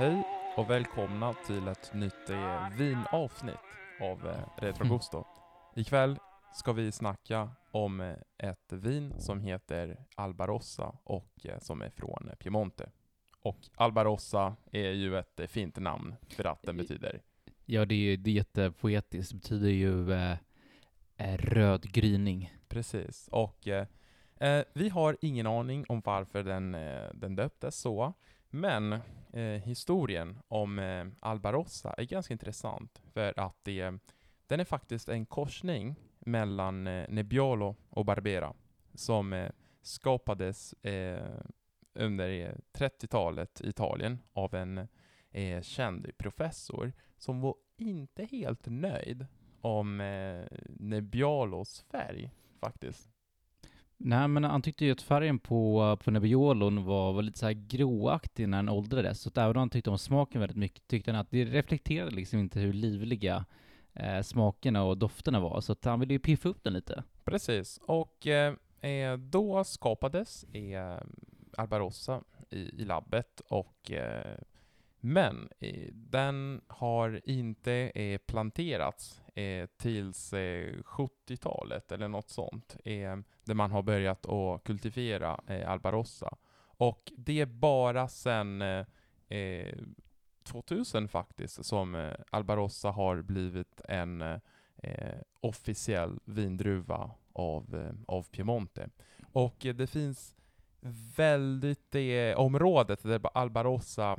Hej och välkomna till ett nytt eh, vinavsnitt av eh, Retro Gusto. Ikväll ska vi snacka om eh, ett vin som heter Albarossa och eh, som är från Piemonte. Och Albarossa är ju ett eh, fint namn för att den betyder Ja, det är, det är jättepoetiskt. Det betyder ju eh, röd gryning. Precis, och vi har ingen aning om varför den, den döptes så, men eh, historien om eh, Albarossa är ganska intressant för att det, den är faktiskt en korsning mellan eh, Nebbiolo och Barbera som eh, skapades eh, under eh, 30-talet i Italien av en eh, känd professor som var inte helt nöjd om eh, Nebbiolos färg faktiskt. Nej, men han tyckte ju att färgen på, på Nebbiolon var, var lite så här gråaktig när den åldrades. Så att även om han tyckte om smaken väldigt mycket tyckte han att det reflekterade liksom inte hur livliga eh, smakerna och dofterna var. Så att han ville ju piffa upp den lite. Precis, och eh, eh då skapades eh, Albarossa i, i labbet och eh, men eh, den har inte eh, planterats eh, tills eh, 70-talet eller något sånt, eh, där man har börjat att kultivera eh, Albarossa. Och det är bara sedan eh, eh 2000 faktiskt som eh, Albarossa har blivit en eh, eh, officiell vindruva av, eh, av Piemonte. Och eh, det finns väldigt, det området där Albarossa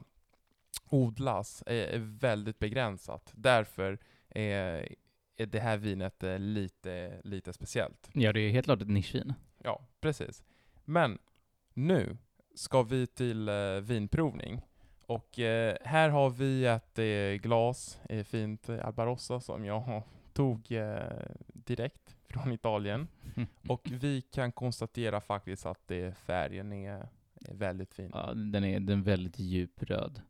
odlas är väldigt begränsat. Därför är, är det här vinet eh, lite, lite speciellt. Ja, det är helt klart ett nischvin. Ja, precis. Men nu ska vi till eh, vinprovning. Och eh, här har vi ett eh, glas, eh, fint eh, Albarossa som jag tog eh, direkt från Italien. Och vi kan konstatera faktiskt att färgen är, är väldigt fin. Ja, den är, den är väldigt djupröd.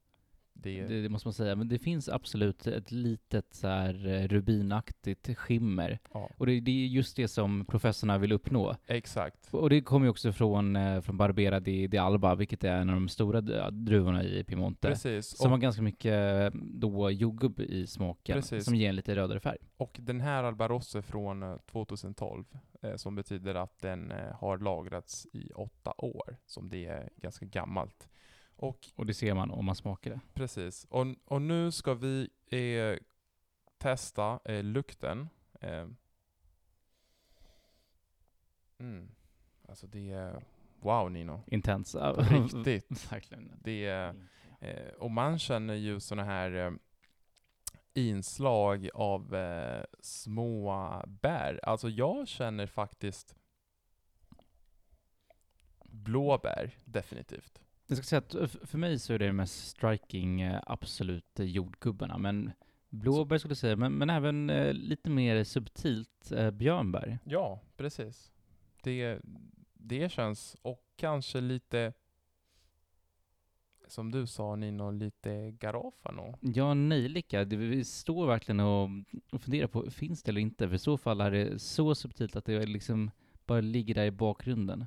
Det, Det, det måste man säga. Men det finns absolut ett litet så här eh, rubinaktigt skimmer. ja, Och det, det är just det som professorerna vill uppnå. exakt. Och det kommer ju också från, eh, från Barbera di, di Alba, vilket är en av de stora druvorna i Piemonte. Precis. Som har Och, ganska mycket eh, då jordgubb i smaken, Precis. som ger en lite rödare färg. och den här Albarossa är från eh, 2012, eh, som betyder att den har lagrats i åtta år, som det är ganska gammalt. Och Och det ser man om man smakar det. Precis. Och, och nu ska vi eh, testa eh, lukten. Eh. Mm. Alltså det är... Wow Nino. Intens. Riktigt. Verkligen. Det är, eh, och man känner ju såna här eh, inslag av eh, små bär. Alltså jag känner faktiskt blåbär, definitivt. Jag ska säga att f- för mig så är det mest striking eh, absolut eh, jordgubbarna, men blåbär skulle jag säga, men, men även eh, lite mer subtilt eh, björnbär. Ja, precis. Det, det känns, och kanske lite, som du sa Nino, lite Garofano. Ja, nejlika. Det, vi står verkligen och, och funderar på, finns det eller inte? För i så fall är det så subtilt att det liksom bara ligger där i bakgrunden.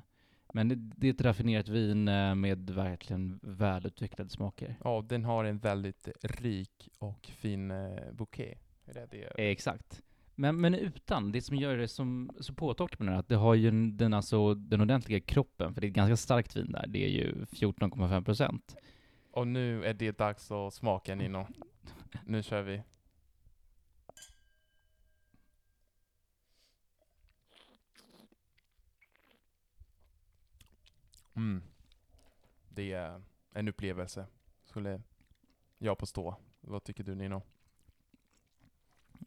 Men det, det är ett raffinerat vin eh, med verkligen välutvecklade smaker. Ja, den har en väldigt rik och fin eh, bouquet. Är det det? Exakt. Men, men utan, det som gör det som, så påtagligt med den här, att det har ju en- den, alltså, den ordentliga kroppen, för det är ett ganska starkt vin där, det är ju 14,5 procent. Och nu är det dags att smaka Nino. Nu kör vi. Mm. Det är en upplevelse, skulle jag påstå. Vad tycker du Nino?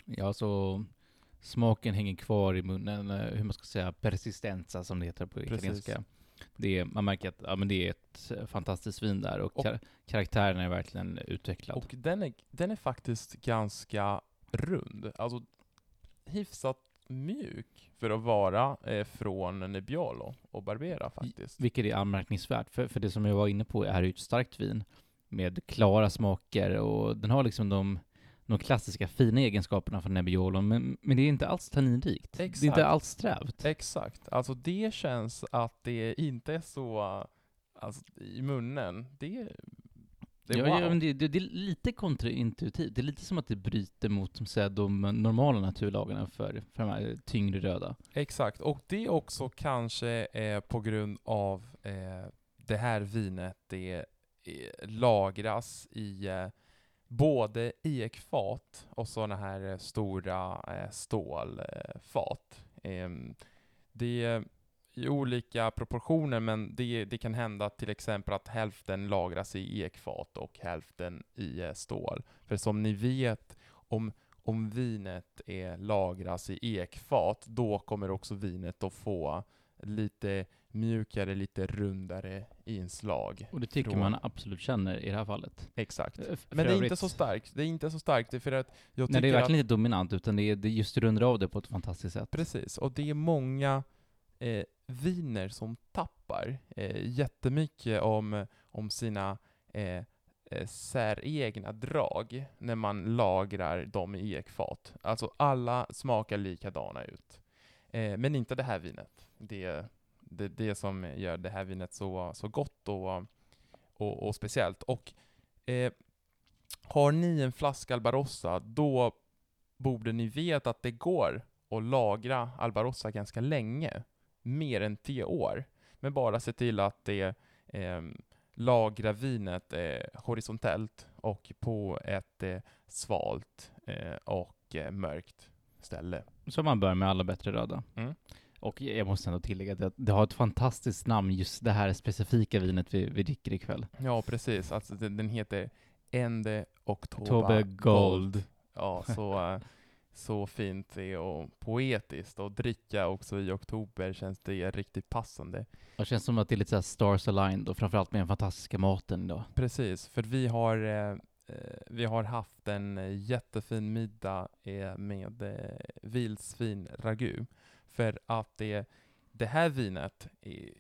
Ja, så smaken hänger kvar i munnen, eh, hur man ska säga, persistenza som det heter på italienska. Det är, man märker att ja, men det är ett eh, fantastiskt vin där och, Och- kar- karaktären är verkligen utvecklad. Och den är, den är faktiskt ganska rund. Alltså hyfsat mjuk för att vara eh, från Nebbiolo och Barbera faktiskt. Vilket är anmärkningsvärt, för, för det som jag var inne på är ju ett starkt vin med klara smaker och den har liksom de, de klassiska fina egenskaperna från Nebbiolo, men, men det är inte alls tanninrikt. Det är Exakt. inte alls strävt. Exakt. Alltså det känns att det inte är så alltså, i munnen. Det, Det är ja, wow. ja, men det, det, det är lite kontraintuitivt. Det är lite som att det bryter mot som säger, de normala naturlagarna för, för de här tyngre röda. Exakt, och det också kanske är på grund av eh, det här vinet, det eh, lagras i eh, både ekfat och sådana här eh, stora eh, stålfat. Ehm, det är i olika proportioner, men det, det kan hända till exempel att hälften lagras i ekfat och hälften i eh, stål. För som ni vet, om, om vinet är, lagras i ekfat, då kommer också vinet att få lite mjukare, lite rundare inslag. Och det tycker Från- man absolut känner i det här fallet. Exakt. F- Men det är inte så starkt. Det är inte så starkt, för att jag Nej, det är verkligen att, inte dominant, utan det är, det just rundar av det på ett fantastiskt sätt. Precis, och det är många eh, viner som tappar eh, jättemycket om, om sina eh, eh, säregna drag när man lagrar dem i ekfat. Alltså alla smakar likadana ut. Eh, men inte det här vinet. Det är det, det som gör det här vinet så, så gott och, och, och speciellt. Och eh, har ni en flaska Albarossa, då borde ni veta att det går att lagra Albarossa ganska länge. Mer än tio år. Men bara se till att det eh, lagra vinet eh, horisontellt och på ett eh, svalt eh, och eh, mörkt ställe. Som man bör med alla bättre röda. Mm. Och jag måste ändå tillägga att det- har ett fantastiskt namn, just det här specifika vinet vi, vi dricker ikväll. Ja, precis. Alltså, den, den heter Ende Oktober Tobe Gold. Ja, så, eh, så fint det och poetiskt. Och dricka också i oktober känns det riktigt passande. Det känns som att det är lite så här stars aligned och framförallt med den fantastiska maten idag. Precis, för vi har, eh, eh, vi har haft en jättefin middag eh, med eh, vildsvin ragu. För att det, det här vinet, är,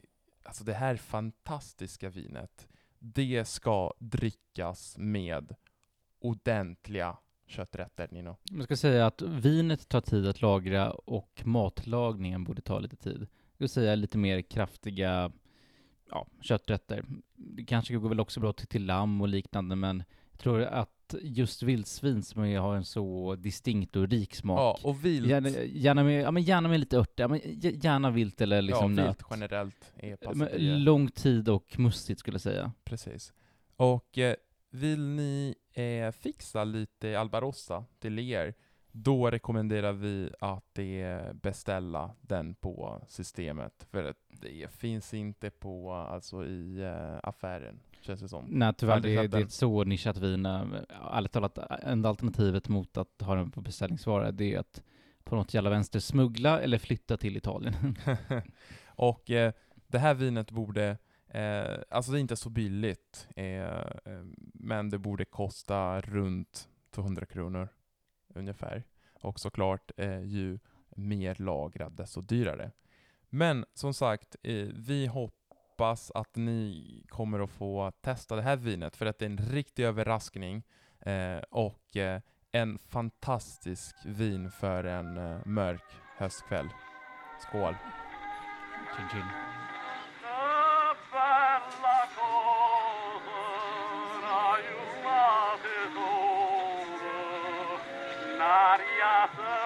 alltså det här fantastiska vinet, det ska drickas med ordentliga kötträtter, Nino. Jag ska säga att vinet tar tid att lagra och matlagningen borde ta lite tid. Jag skulle säga lite mer kraftiga ja, kötträtter. Det kanske går väl också bra till, till lamm och liknande, men jag tror att just vildsvin som har en så distinkt och rik smak. Ja, och vilt, Gärna, gärna, med, ja, men gärna med lite örter, ja, men gärna vilt eller liksom ja, nöt. vilt generellt är Men lång tid och mustigt skulle jag säga. Precis. Och eh, vill ni eh, fixa lite Albarossa till er, då rekommenderar vi att eh, beställa den på systemet. För att det finns inte på, alltså i eh, affären, känns det som. Nej tyvärr, det, det är ett så nischat vin. eh, Ärligt talat, enda alternativet mot att ha den på beställningsvara, det är att på något jävla vänster smuggla eller flytta till Italien. och eh, det här vinet borde, eh, alltså det är inte så billigt, eh, eh men det borde kosta runt 200 kronor ungefär. Och såklart, eh, ju mer lagrad desto dyrare. Men som sagt, eh, vi hoppas att ni kommer att få testa det här vinet för att det är en riktig överraskning eh, och eh, en fantastisk vin för en eh, mörk höstkväll. Skål! Chin chin. Awesome.